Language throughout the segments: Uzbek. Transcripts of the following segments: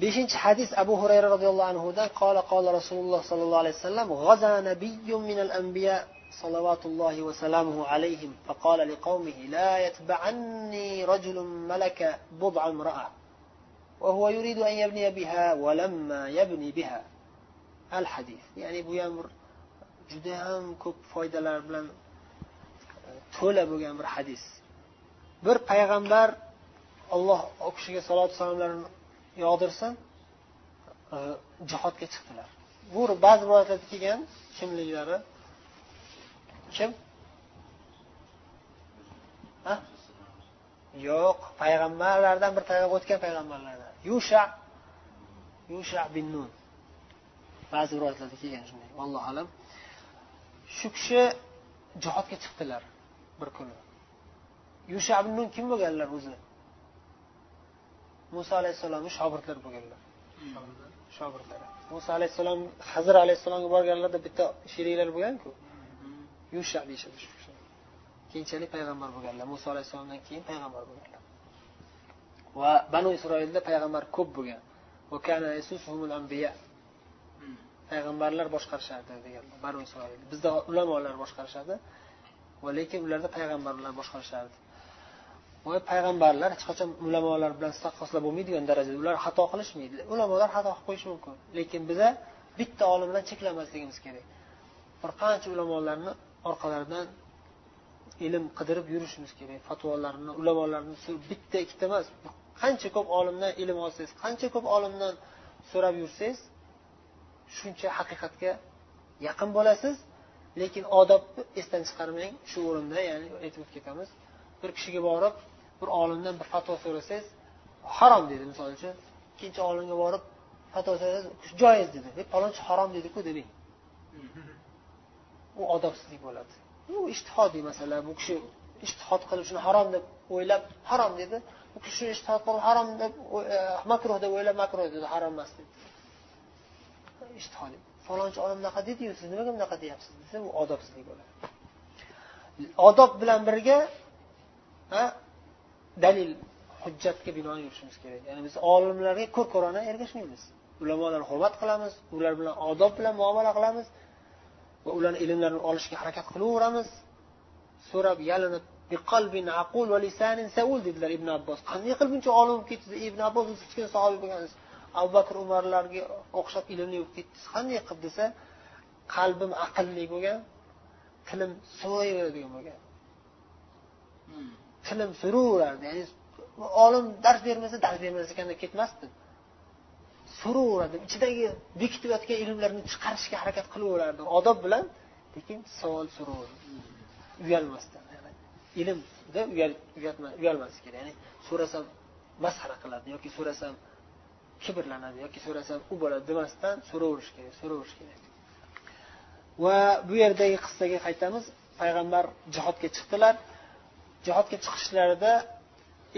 beshinchi hadis abu hurayra roziyallohu anhudan qola qola rasululloh sollallohu alayhi vasallam g'aza nabiyyun minal anbiya صلوات الله وسلامه عليهم فقال لقومه لا يتبعني رجل ملك بضع امرأة وهو يريد أن يبني بها ولما يبني بها الحديث يعني bu ham bir juda ham ko'p foydalar bilan to'la bo'lgan bir hadis bir payg'ambar olloh u kishiga salot salomlarni yog'dirsin e, jihodga chiqdilar. Bu ba'zi rivoyatlarda kelgan kimliklari kim? Yo'q payg'ambarlardan bir tarafa o'tgan payg'ambarlardan. Yusha yusha bin nun. Ba'zi rivoyatlarda kelgan shunday allohu alam. Shu kishi jihodga chiqdilar bir kuni. Yusha bin nun kim bo'lganlar o'zi? Muso alayhissalomni shogirdlari bo'lganlar. Shogirdlari? Muso alayhissalom hazir alayhissalomga borganlarida bitta sheriklar bo'lganku. Yusha deyishadi keyinchalik payg'ambar bo'lganlar. Muso alayhissalomdan keyin payg'ambar bo'lganlar. Va banu isroilda payg'ambar ko'p bo'lgan. Payg'ambarlar boshqarishardi deganlar. Banu isroil bizda ulamolar boshqarishadi. Va lekin ularda payg'ambarlar boshqarishardi voy payg'ambarlar hech qachon ulamolar bilan taqqoslab bo'lmaydigan darajada. Ular xato qilishmaydi. Ulamolar xato qilib qo'yishi mumkin. Lekin biza bitta olim bilan cheklanmasligimiz kerak. Bir qancha ulamolarni orqalaridan ilm qidirib yurishimiz kerak. Fatvolarni ulamolarni bitta ikkita emas qancha ko'p olimdan ilm olsangiz qancha ko'p olimdan so'rab yursangiz shuncha haqiqatga yaqin bo'lasiz. Lekin odobni esdan chiqarmang shu o'rinda ya'ni aytib o'tib ketamiz. Bir kishiga borib bir olimdan bir fatvo so'rasangiz harom dedi misol uchun. Ikkinchi olimga borib fatvo so'rasangiz joiz dedi. Palonchi harom dediku demang. U odobsizlik bo'ladi. Bu ishtihodiy masala bu kishi ishtihod qilib shuni harom deb o'ylab harom dedi. U kishi shuni ishtihod qilib harom deb e, makruh deb o'ylab makruh dedi. Harom emas dedi. Ishtihodiy falonchi olim bunaqa dediyu siz nimaga bunaqa deyapsiz desa u odobsizlik bo'ladi. Odob bilan birga dalil hujjatga binoan yurishimiz kerak. Ya'ni biz olimlarga ko'r ko'rona ergashmaymiz. Ulamolarni hurmat qilamiz ular bilan odob bilan muomala qilamiz va ularni ilmlarini olishga harakat qilaveramiz. So'rab yalinib dedilar ibn abbos. Qanday qilib buncha olim bo'lib ketdingiz ibn abbos o'zi kichkina sahobiy bo'lgansiz? Abu bakr umarlarga o'xshab ilmli bo'lib ketdingiz. Qanday qilib? desa qalbim aqlli bo'lgan tilim so'yveradigan bo'lgan. Hmm. Tilim suraverardi ya'ni olim dars bermasa dars bermas ekanda ketmasdi. So'raveradi ichidagi bekitib yotgan ilmlarni chiqarishga harakat qilaverardi. Odob bilan lekin savol suraverardi uyalmasdan ilmda uyalmaslik kerak. Ya'ni so'rasam masxara qiladi yoki so'rasam kibrlanadi yoki so'rasam u bo'ladi demasdan so'raverish kerak so'raverish kerak. Va bu yerdagi qissaga qaytamiz. Payg'ambar jihodga chiqdilar. Jihodga chiqishlarida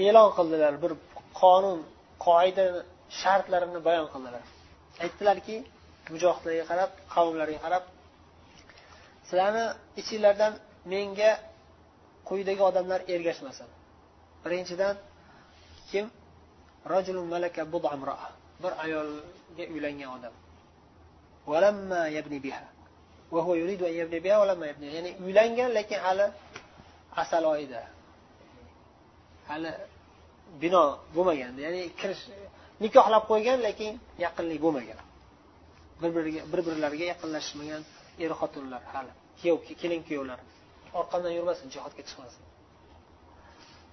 e'lon qildilar bir qonun qoida shartlarini bayon qildilar. Aytdilarki mujohidlarga qarab qavmlarga qarab sizlarni ichinglardan menga quyidagi odamlar ergashmasin. Birinchidan kim? Malaka bir ayolga uylangan odam. Ya'ni uylangan lekin hali asal oyida. Hali bino bo'lmagan ya'ni kirish nikohlab qo'ygan lekin yaqinlik bo'lmagan. Bir biriga bir birlariga yaqinlashmagan er xotinlar hali. Kuyov kelin kuyovlar. Orqamdan yurmasin jihodga chiqmasin.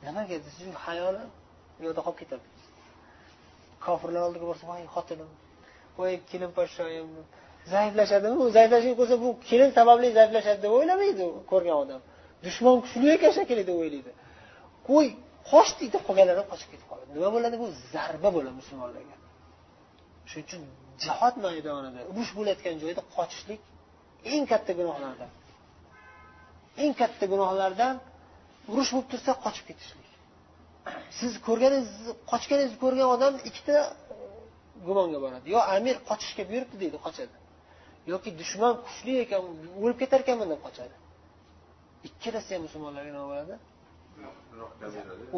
Nimaga desa hayoli u yoqda qolib ketadi. Kofirlar oldiga borsa voy xotinim voy kelin podshoyim zaiflashadimi? U zaiflashini ko'rsa bu kelin sababli zaiflashadi deb o'ylamaydi ko'rgan odam. Dushman kuchli ekan shekilli deb o'ylaydi. Qo'y qoch deydi qolganlar ham qochib ketib qoladi nima bo'ladi bu? Zarba bo'ladi musulmonlarga. Shuning uchun jihod maydonida urush bo'layotgan joyda qochishlik eng katta gunohlardan. Eng katta gunohlardan urush bo'lib tursa qochib ketishlik. Siz ko'rganingizni qochganingizni ko'rgan odam ikkita e, gumonga boradi. Yo amir qochishga buyuribdi deydi qochadi. Yoki dushman kuchli ekan o'lib ketar ekanman deb qochadi. Ikkalasi ham musulmonlarga nima bo'ladi?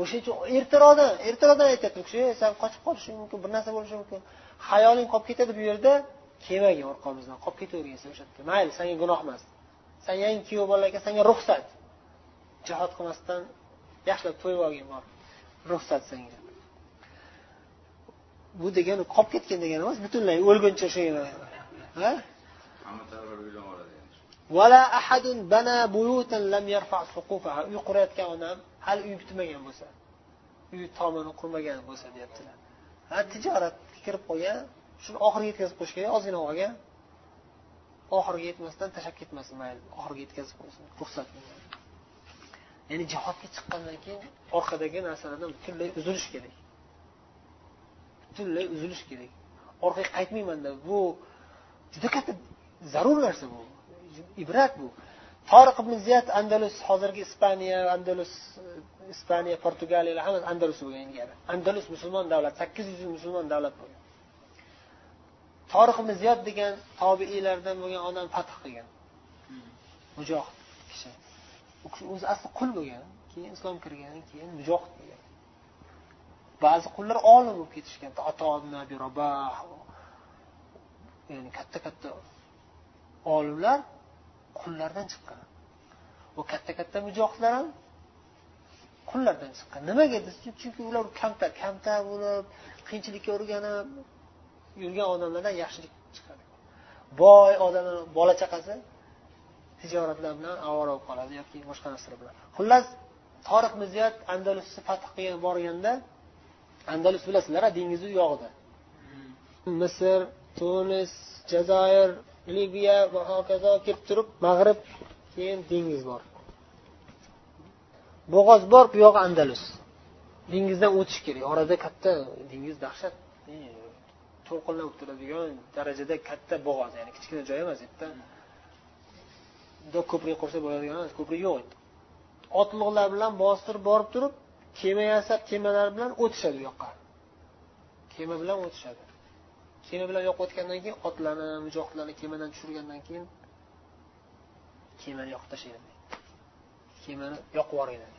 O'sha uchun ertaroqdan ertaroqdan aytyapti u kishi san qochib qolishing mumkin bir narsa bo'lishi mumkin. Hayoling qolib ketadi bu yerda kelmagin orqamizdan qolib ketavergansan o'sha yerda. Mayli sanga gunoh emas. San yangi kuyov bola ekan sanga ruxsat. Jihod qilmasdan yaxshilab to'yib olgin borib ruxsat senga. Bu degani qolib ketgan degani emas butunlay o'lguncha o'sha uy qurayotgan odam hali uy bitmagan bo'lsa uy tomini qurmagan bo'lsa deyaptilar. Ha tijorat kirib qolgan shuni oxiriga yetkazib qo'yish kerak ozgina olgan. Oxiriga yetmasdan tashlab ketmasin mayli oxiriga yetkazib qo'ysin ruxsat ya'ni jihodga chiqqandan keyin orqadagi narsalardan butunlay uzilish kerak. Butunlay uzilish kerak. Orqaga qaytmaymanda bu juda katta zarur narsa bu. Ibrat bu. Toriq ibn ziyat andalus hozirgi ispaniya andalus ispaniya portugaliyalar hammasi andalus bo'lgan ilgari andalus musulmon davlat sakkiz yuz yil musulmon davlat bo'lgan. Toriq ibn ziyod degan tobiiylardan bo'lgan odam fath qilgan. Mujohid kishi. U kishi o'zi asli qul bo'lgan keyin islom kirgan keyin mujohid bo'lgan. Ba'zi qullar olim bo'lib ketishgan ya'ni katta katta olimlar qullardan chiqqan. Va katta katta mujohidlar ham qullardan chiqqan. Nimaga desa chunki ular kamtar kamtar bo'lib qiyinchilikka o'rganib yurgan odamlardan yaxshilik chiqadi. Boy odamlar bola chaqasi tijoratlar bilan ovora bo'lib qoladi yoki boshqa narsalar bilan. Xullas toriq miziyat andalusni fath qilgan borganda andalus bilasizlar dengizni u yog'ida. Misr tunis jazoir liviya va hokazo kelib turib mag'rib keyin dengiz bor. Bo'g'oz bor bu yog'i andalus. Dengizdan o'tish kerak. Orada katta dengiz dahshat. To'lqinlar bo'lib turadigan darajada katta bo'g'oz ya'ni kichkina joy emas u yerda ko'prik qursa bo'ladigan emas ko'prik yo'q otliqlar bilan bostirib borib turib kema yasab kemalar bilan o'tishadi u yoqqa. Kema bilan o'tishadi. Kema bilan yoqib o'tgandan keyin otlarni mujohidlarni kemadan tushirgandan keyin kemani yoqib tashlaydi kemani yoqib yuboringlar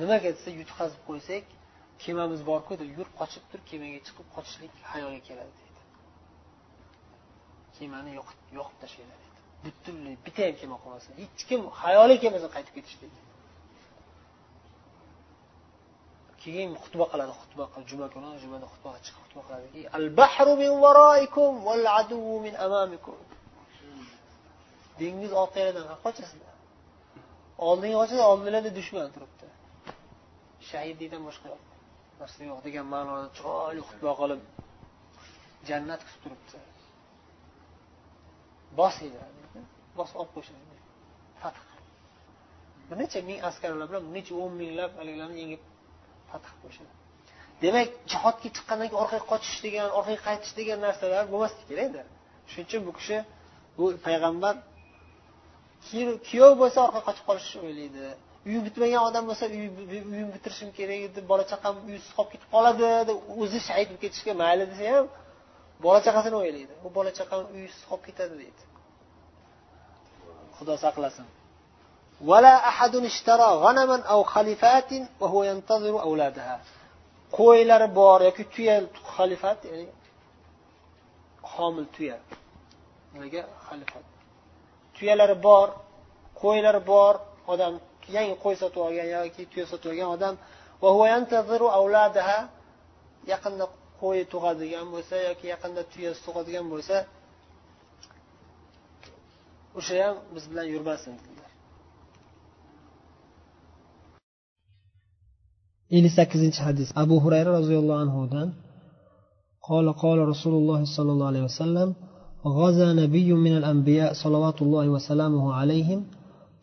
nimaga desa yutqazib qo'ysak kemamiz borku deb yur qochib tur kemaga chiqib qochishlik hayolga keladi deydi. Kemani yoqib tashlaydi deydi. Butunlay bitta ham kema qolmasin. Hech kim hayoliga kelmasin qaytib ketish deydi keyin xutba qiladi xutba juma kuni jumada xutba chiqib xutba qiladi al bahru min varoikum val aduvu min amamikum. Dengiz orqanglardan qochasizlar oldinga qochadi oldinglarda dushman turibdi. Shahidlikdan boshqa narsa yo'q degan ma'noda chiroyli xutba qilib jannat kutib turibdi. Bosinglar bosib olib qo'yishadi. Fath bir necha ming askarlar bilan bir necha o'n minglab haligilarni yengib fath qo'yishadi demak jihodga chiqqandan keyin orqaga qochish degan orqaga qaytish degan narsalar bo'lmasligi kerakda shuning uchun bu kishi bu payg'ambar kuyov bo'lsa orqaga qochib qolishni o'ylaydi. Uyi bitmagan odam bo'lsa uyimni bitirishim kerak edi bola chaqam uysiz qolib ketib qoladi deb o'zi shahid bo'lib ketishga mayli desa ham bola chaqasini o'ylaydi. U bola chaqam uysiz qolib ketadi deydi. Xudo saqlasin. ولا أحد اشترى غنما أو خليفات وهو ينتظر أولادها. qo'ylari bor yoki tuya xalifat ya'ni homil tuya nimaga xalifat tuyalari bor qo'ylari bor odam yangi qo'y sotib olgan yoki tuya sotib olgan odam yaqinda qo'y tug'adigan bo'lsa yoki yaqinda tuyasi tug'adigan bo'lsa o'sha ham biz bilan yurmasin ellik sakkizinchi hadis. Abu hurayra roziyallohu anhudan قال قال رسول الله صلى الله عليه وسلم غزا نبي من الأنبياء صلوات الله وسلامه عليهم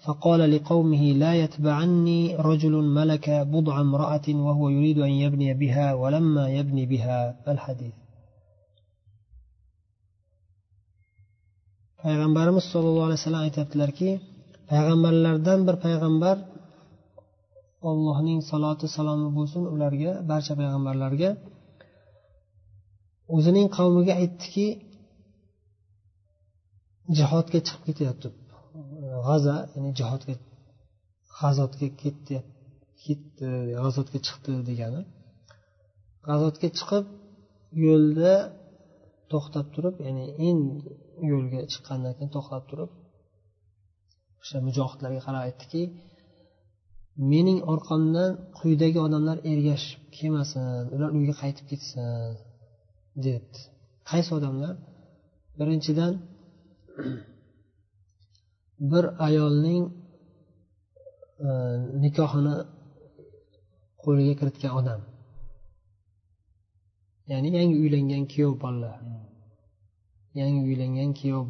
فقال لقومه لا يتبعني رجل ملك بضع امرأة وهو يريد أن يبني بها ولما يبني بها. الحديث. Payg'ambarimiz sollallohu alayhi vasallam aytyaptilarki payg'ambarlardan bir payg'ambar allohning saloti salomi bo'lsin ularga barcha payg'ambarlarga. O'zining qavmiga aytdiki jihodga chiqib ketyapti. G'aza ya'ni jihodga g'azotga ketdi ketdi g'azotga chiqdi degani. G'azotga chiqib yo'lda to'xtab turib ya'ni endi yo'lga chiqqandan keyin to'xtab turib o'sha mujohidlarga qarab aytdiki mening orqamdan quyidagi odamlar ergashib kelmasin ular uyga qaytib ketsin debdi. Qaysi odamlar? Birinchidan bir ayolning e, nikohini qo'liga kiritgan odam. Ya'ni yangi uylangan kuyov bolalar yangi uylangan kuyov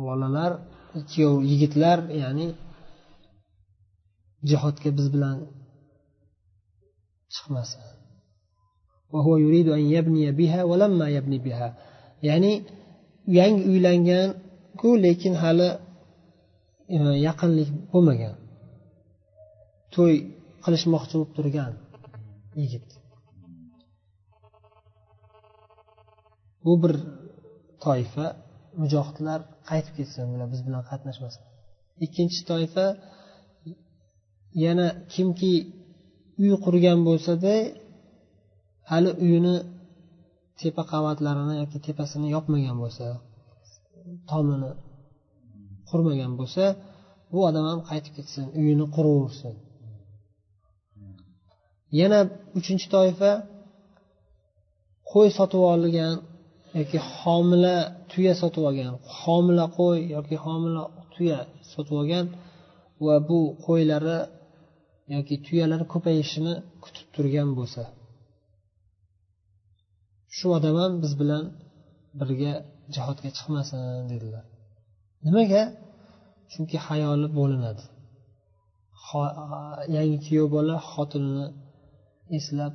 bolalar kuyov yigitlar ya'ni jihodga biz bilan chiqmasin. Ya'ni yangi uylanganku lekin hali e, yaqinlik bo'lmagan. To'y qilishmoqchi bo'lib turgan yigit. Bu bir toifa. Mujohidlar qaytib ketsin bular biz bilan qatnashmasin. Ikkinchi toifa yana kimki uy qurgan bo'lsada hali uyini tepa qavatlarini yoki tepasini yopmagan bo'lsa tomini qurmagan bo'lsa bu odam ham qaytib ketsin uyini quraversin. Yana uchinchi toifa qo'y sotib olgan yoki homila tuya sotib olgan homila qo'y yoki homila tuya sotib olgan va bu qo'ylari yoki tuyalar ko'payishini kutib turgan bo'lsa. Shu odam ham biz bilan birga jihodga chiqmasin dedilar. Nimaga? Chunki hayoli bo'linadi. Yangi kuyov bola xotinini eslab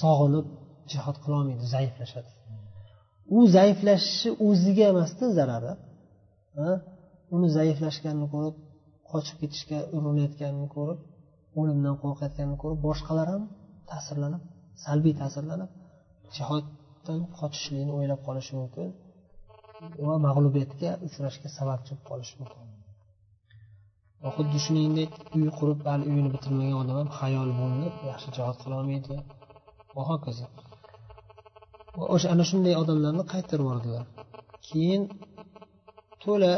sog'inib jihod qilolmaydi zaiflashadi. U zaiflashishi o'ziga emasda zarari. Uni zaiflashganini ko'rib qochib ketishga urinayotganini ko'rib o'limdan qo'rqayotganini ko'rib boshqalar ham ta'sirlanib salbiy ta'sirlanib jihoddan qochishlikni o'ylab qolishi mumkin va mag'lubiyatga uchrashga sababchi bo'lib qolishi mumkin. Va xuddi shuningdek uy qurib hali uyini bitirmagan odam ham hayol bo'linib yaxshi jihod qilolmaydi va hokazo. O'sha ana shunday odamlarni qaytarib yubordilar. Keyin to'la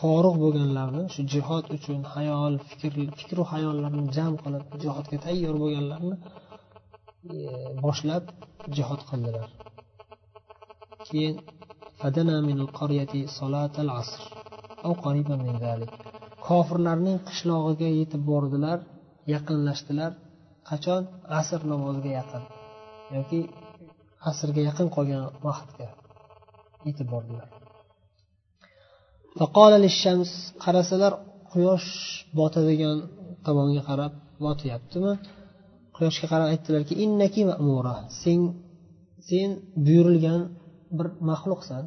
forig' bo'lganlarni shu jihod uchun hayol fikr fikru hayollarni jam qilib jihodga tayyor bo'lganlarni e, boshlab jihod qildilar. Keyin kofirlarning qishlog'iga yetib bordilar yaqinlashdilar. Qachon? Asr namoziga yaqin yoki asrga yaqin qolgan vaqtga yetib bordilar. Qarasalar quyosh botadigan tomonga qarab botyaptimi quyoshga qarab aytdilarki innaki ma'mura sen sen buyurilgan bir maxluqsan.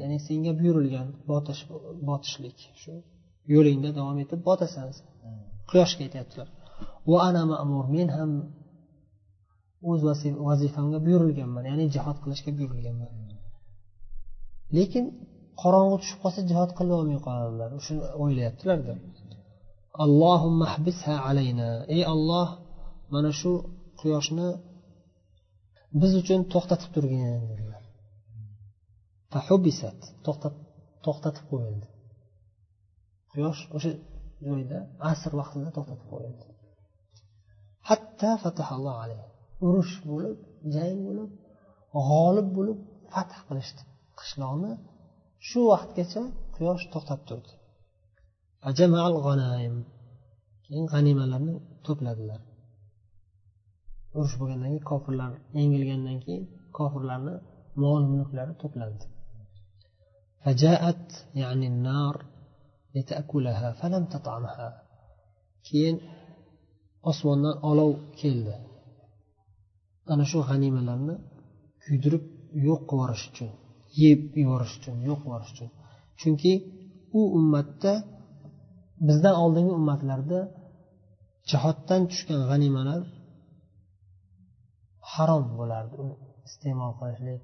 Ya'ni senga buyurilgan botish botishlik shu yo'lingda davom etib botasan. Quyoshga aytyaptilar. Va ana ma'mur men ham o'z vazifamga buyurilganman ya'ni jihod qilishga buyurilganman. Lekin qorong'i tushib qolsa jihod qilolmay qoladilar. Shuni o'ylayaptilarda alayna. Ey olloh mana shu quyoshni biz uchun to'xtatib turgin dedilar. To'xtatib qo'yildi. Quyosh o'sha joyda asr vaqtida to'xtatib qo'yildi. Hatta fatahalloh alayhi urush bo'lib jang bo'lib g'olib bo'lib fath qilishdi. Qishloqni shu vaqtgacha quyosh to'xtab turdi. Keyin g'animalarni to'pladilar. Urush bo'lgandan keyin kofirlar yengilgandan keyin kofirlarni mol mulklari to'plandi. Keyin osmondan olov keldi. Ana shu g'animalarni kuydirib yo'q qilib yuborish uchun. Yeb yuborish uchun yo'q qilib yuborish uchun. Chunki u ummatda bizdan oldingi ummatlarda jihoddan tushgan g'animalar harom bo'lardi. Uni iste'mol qilishlik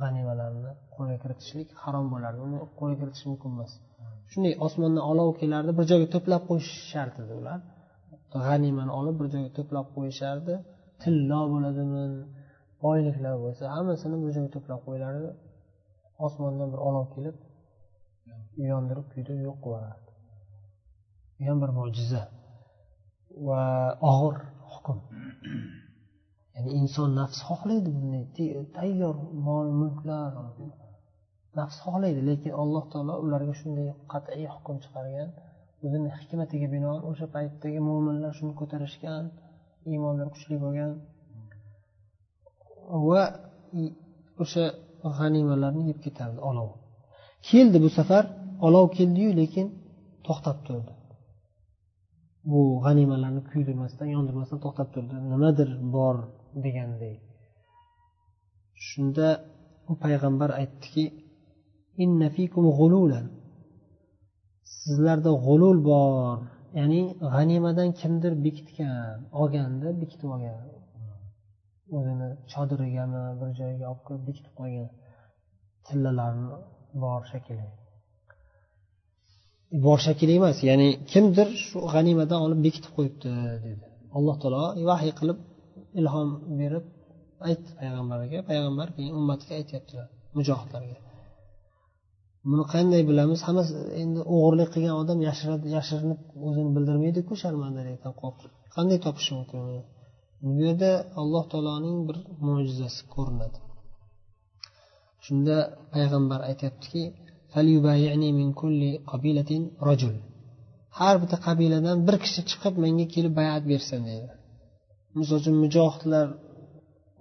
g'animalarni qo'lga kiritishlik harom bo'lardi. Uni qo'lga kiritish mumkin emas. Shunday osmondan olov kelardi bir joyga to'plab qo'yishardi ular. G'animani olib bir joyga to'plab qo'yishardi. Tillo bo'ladimi boyliklar bo'lsa hammasini bir joyga to'plab qo'yilardi. Osmondan bir olov kelib yondirib kuydirib yo'q qilib bu ham bir mo'jiza va og'ir hukm. Ya'ni inson nafs xohlaydi bunday tayyor mol mulklar nafs xohlaydi lekin alloh taolo ularga shunday qat'iy hukm chiqargan o'zini hikmatiga binoan o'sha paytdagi mo'minlar shuni ko'tarishgan iymonlari kuchli bo'lgan va o'sha g'animalarni yeb ketardi olov. Keldi bu safar olov keldiyu lekin to'xtab turdi. Bu g'animalarni kuydirmasdan yondirmasdan to'xtab turdi. Nimadir bor deganday. Shunda u payg'ambar aytdiki sizlarda g'ulul bor. Ya'ni g'animadan kimdir bekitgan olganda bekitib olgan. O'zini chodirigami bir joyga olib qo'yib bekitib qo'ygan tillalarni bor shekilli bor shekilli emas ya'ni kimdir shu g'animadan olib bekitib qo'yibdi dedi. Alloh taolo vahiy qilib ilhom berib aytdi payg'ambarga payg'ambar keyin ummatiga aytyaptilar mujohidlarga. Buni qanday bilamiz? Hammasi endi o'g'irlik qilgan odam yashirinib o'zini bildirmaydiku sharmandalikdan qo'rqib qanday topishi mumkin bu yerda alloh taoloning bir mo'jizasi ko'rinadi. Shunda payg'ambar aytyaptiki har bitta qabiladan bir kishi chiqib menga kelib bayat bersin deydi. Misol uchun mujohidlar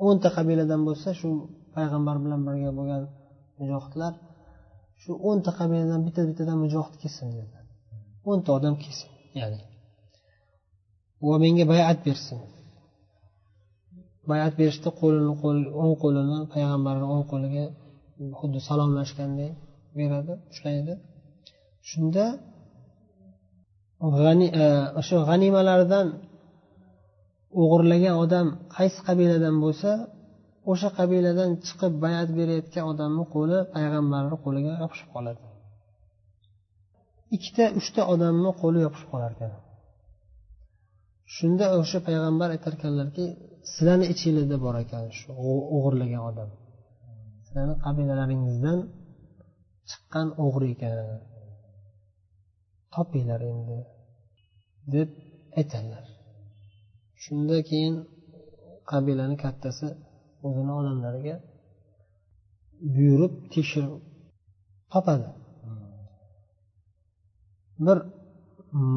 o'nta qabiladan bo'lsa shu payg'ambar bilan birga bo'lgan mujohidlar shu o'nta qabiladan bitta bittadan mujohid kelsin dedi o'nta odam kelsin ya'ni. Va menga bayat bersin. Bayat berishda qo'lini qo'l o'ng qo'lini payg'ambarni o'ng qo'liga xuddi salomlashganday beradi ushlaydi. Shunda e, o'sha g'animalardan o'g'irlagan odam qaysi qabiladan bo'lsa o'sha qabiladan chiqib bayat berayotgan odamni qo'li payg'ambarni qo'liga yopishib qoladi. Ikkita uchta odamni qo'li yopishib qolar ekan. Shunda o'sha payg'ambar aytarkanlarki sizlarni ichinglarda bor ekan shu o'g'irlagan odam. Sizlarni qabilalaringizdan chiqqan o'g'ri ekan. Topinglar endi deb aytadilar. Shunda keyin qabilani kattasi o'zini odamlariga buyurib tekshirib topadi. Bir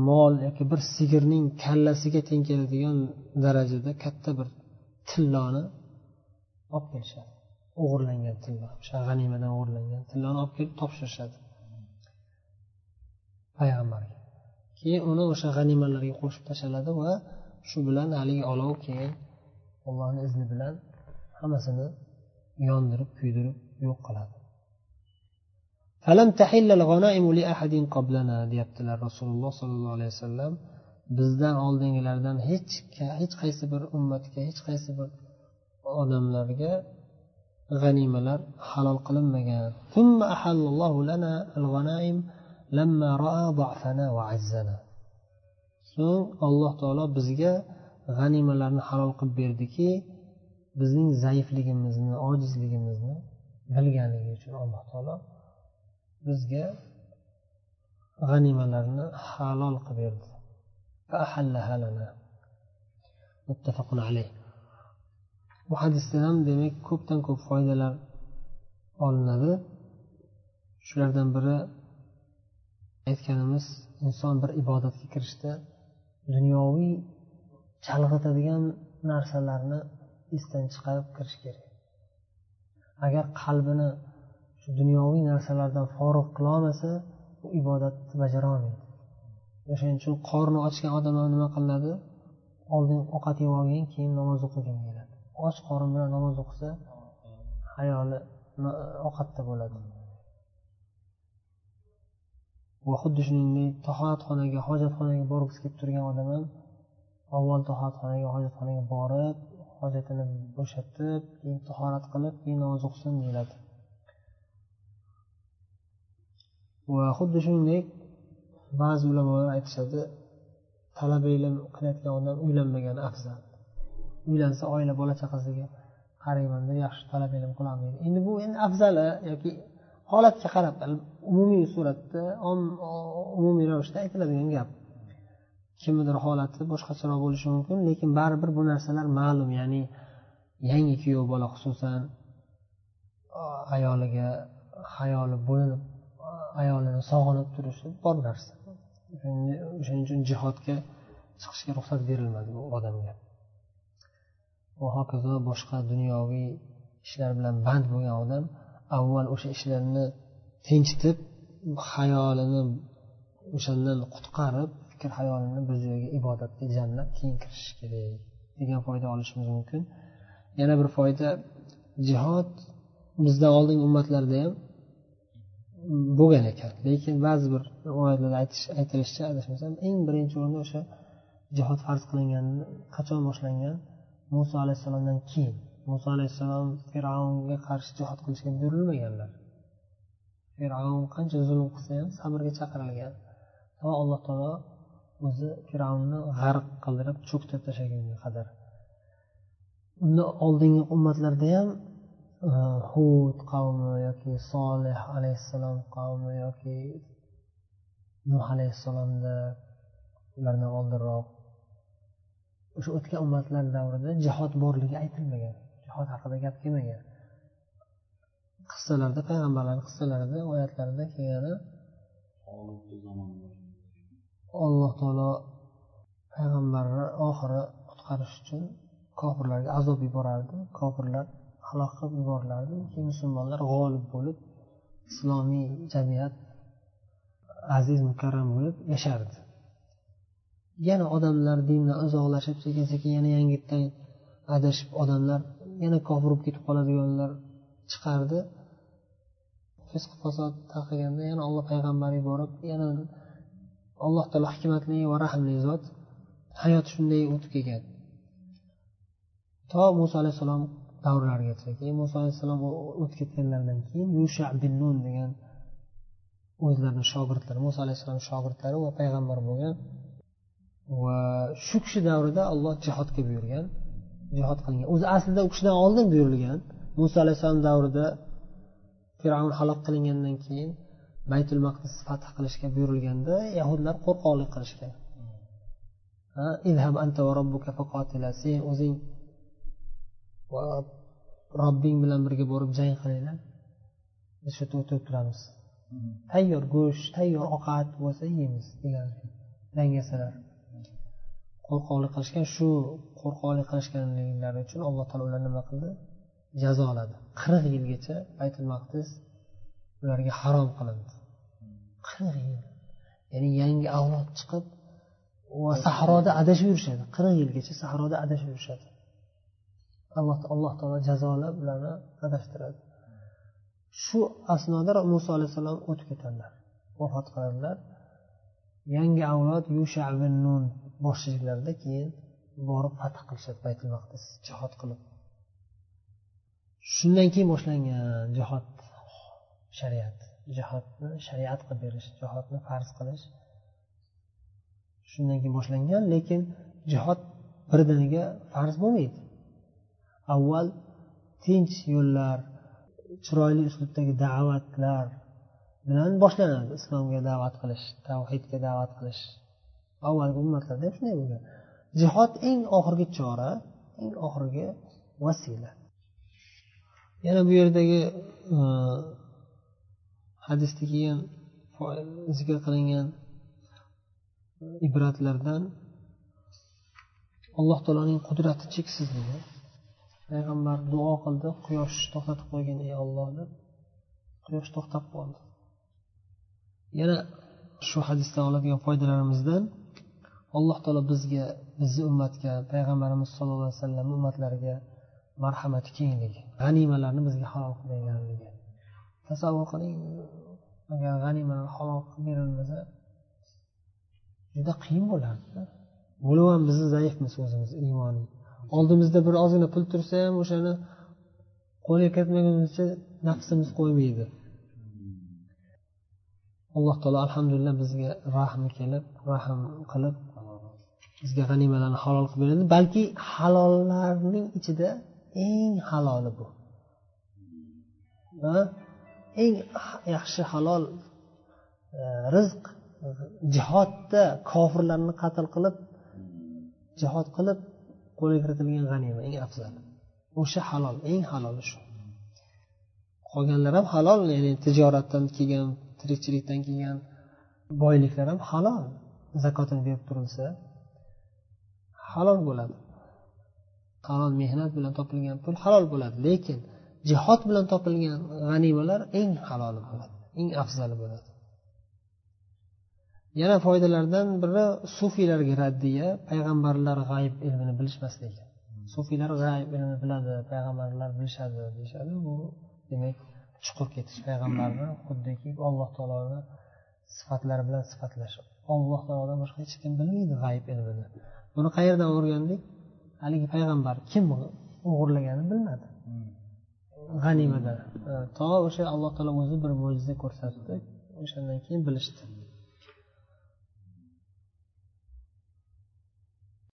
mol yoki bir sigirning kallasiga teng keladigan darajada katta bir tilloni olib kelishadi. O'g'irlangan tillo o'sha g'animadan o'g'irlangan tilloni olib kelib topshirishadi. Payg'ambarga. Keyin uni o'sha g'animalarga qo'shib tashladi va shu bilan haligi olov keyin allohni izni bilan hammasini yondirib kuydirib yo'q qiladi. Deyaptilar rasululloh sollallohu alayhi vasallam. Bizdan oldingilardan hech hech qaysi bir ummatga hech qaysi bir odamlarga g'animalar halol qilinmagan. So'ng alloh taolo bizga g'animalarni halol qilib berdiki bizning zaifligimizni ojizligimizni bilganligi uchun alloh taolo bizga g'animalarni halol qilib berdi. Muttafaqun alayh bu hadisdan ham demak ko'pdan ko'p foydalar olinadi. Shulardan biri aytganimiz inson bir ibodatga kirishda dunyoviy chalg'itadigan narsalarni esdan chiqarib kirish kerak. Agar qalbini shu dunyoviy narsalardan forig' qilolmasa u ibodatni bajarolmaydi. O'shaning uchun qorni ochgan odam ham nima qilinadi? Oldin ovqat yeb olgin keyin namoz o'qigin deyiladi och qorin bilan namoz o'qisa hayoli ovqatda bo'ladi. Va xuddi shuningdek tahoratxonaga hojatxonaga borgisi kelib turgan odam ham avval tahoratxonaga hojatxonaga borib hojatini bo'shatib keyin tahorat qilib keyin namoz o'qisin deyiladi. Va xuddi shuningdek ba'zi ulamolar aytishadi talaba ilm qilayotgan odam uylanmagani afzal. Uylansa oila bola chaqasiga qaraymanda yaxshi talab ilm qilolmaydi endi bu endi afzali yoki holatga qarab umumiy suratda umumiy ravishda aytiladigan gap. Kimnidir holati boshqacharoq bo'lishi mumkin lekin baribir bu narsalar ma'lum ya'ni yangi kuyov bola xususan ayoliga hayoli bo'linib ayolini sog'inib turishi bor narsa. O'shaning uchun jihodga chiqishga ruxsat berilmadi bu odamga. Va hokazo boshqa dunyoviy ishlar bilan band bo'lgan odam avval o'sha ishlarni tinchitib hayolini o'shandan qutqarib fikr hayolini bir joyga ibodatga jamlab keyin kirishish kerak degan foyda olishimiz mumkin. Yana bir foyda jihod bizdan oldingi ummatlarda ham bo'lgan ekan. Lekin ba'zi bir rivoyatlarda aytilishicha adashmasam eng birinchi o'rinda o'sha jihod farz qilingan qachon boshlangan? Muso alayhissalomdan keyin. Muso alayhissalom fir'avnga qarshi jihod qilishga buyurilmaganlar. Fir'avn qancha zulm qilsa ham sabrga chaqirilgan. Va alloh taolo o'zi fir'avnni g'arq qildirib cho'ktirib tashlagunga qadar. Undan oldingi ummatlarda ham hud qavmi yoki solih alayhissalom qavmi yoki nuh alayhissalomda ulardan oldinroq o'sha o'tgan ummatlar davrida jihod borligi aytilmagan jihod haqida gap kelmagan qissalarda payg'ambarlarni qissalarida oyatlarida kelgani alloh taolo payg'ambarni oxiri qutqarish uchun kofirlarga azob yuborardi kofirlar halok qilib yuborilardi keyin musulmonlar g'olib bo'lib islomiy jamiyat aziz mukarram bo'lib yashardi. Yana odamlar dindan uzoqlashib sekin sekin yana yangitdan adashib odamlar yana kofir bo'lib ketib qoladiganlar chiqardi. Fisq fasod tarqaganda yana olloh payg'ambar yuborib yana alloh taolo hikmatli va rahmli zot hayot shunday o'tib kelgan. To muso alayhissalom davrlarigacha keyin muso alayhissalom o'tib ketganlaridan keyin yusha bin nun degan o'zlarini shogirdlari muso alayhissalom shogirdlari va payg'ambar bo'lgan va shu kishi davrida olloh jihodga buyurgan jihod qilingan. O'zi aslida u kishidan oldin buyurilgan. Muso alayhissalom davrida fir'avn halok qilingandan keyin baytul maqdis fath qilishga buyurilganda yahudlar qo'rqoqlik qilishgan. Sen o'zing va robbing bilan birga borib jang qilinglar. Biz shu yerda o'tirib turamiz. Tayyor go'sht tayyor ovqat bo'lsa yeymiz degan dangasalar qo'rqoqlik qilishgan shu qo'rqoqlik qilishganliklari uchun alloh taolo ularni nima qildi? Jazoladi qirq yilgacha baytul maqdis ularga harom qilindi. Qirq yil. Ya'ni yangi avlod chiqib va sahroda adashib yurishadi. Qirq yilgacha sahroda adashib yurishadi. Alloh alloh taolo jazolab ularni adashtiradi. Shu asnoda muso alayhissalom o'tib ketadilar. Vafot qiladilar. Yangi avlod yusha ibn nun boshchiliklarida keyin borib fath qilishadi baytul maqdis jihod qilib. Shundan keyin boshlangan jihod shariat. Jihodni shariat qilib berish jihodni farz qilish. Shundan keyin boshlangan lekin jihod birdaniga farz bo'lmaydi. Avval tinch yo'llar chiroyli uslubdagi da'vatlar bilan boshlanadi. Islomga da'vat qilish tavhidga da'vat qilish. Avvalgi ummatlarda ham shunday bo'lgan. Jihod eng oxirgi chora eng oxirgi vasila. Yana bu yerdagi e, hadisda keyin zikr qilingan ibratlardan alloh taoloning qudrati cheksizligi payg'ambar duo qildi quyosh to'xtatib qo'ygin ey olloh deb. Quyosh to'xtab qoldi. Yana shu hadisdan oladigan foydalarimizdan alloh taolo bizga bizni ummatga payg'ambarimiz sallallohu alayhi vasallam ummatlariga marhamati kengligi g'animalarni bizga halol qilganligi tasavvur qiling agar g'animalar halol qilib berilmasa juda qiyin bo'lardi bo'lib ham bizni zaifmiz o'zimiz iymoniy oldimizda bir ozgina pul tursa ham o'shani qo'lga kiritmagunimizcha nafsimiz qo'ymaydi. Alloh taolo alhamdulillah bizga rahm kelib rahm qilib bizga g'animalarni halol qilib beradi. Balki halollarning ichida eng haloli bu. Eng yaxshi halol e, rizq jihodda kofirlarni qatl qilib jihod qilib qo'lga kiritilgan g'anima eng afzal. O'sha halol eng haloli shu. Qolganlar ham halol ya'ni tijoratdan kelgan tirikchilikdan kelgan boyliklar ham halol. Zakotini berib turilsa halol bo'ladi. Halol mehnat bilan topilgan pul halol bo'ladi lekin jihod bilan topilgan g'animalar eng haloli bo'ladi eng afzali bo'ladi. Yana foydalardan biri sufiylarga raddiya payg'ambarlar g'ayb ilmini bilishmasligi. Sufiylar g'ayb ilmini biladi payg'ambarlar bilishadi deyishadi. Bu demak chuqur ketish payg'ambarni xuddiki alloh taoloni sifatlari bilan sifatlash alloh taolodan boshqa hech kim bilmaydi g'ayb ilmini. Buni qayerdan o'rgandik? Haligi payg'ambar kim o'g'irlaganini bilmadi. G'animadan. To o'sha alloh taolo o'zi bir mo'jiza ko'rsatdi. O'shandan keyin bilishdi.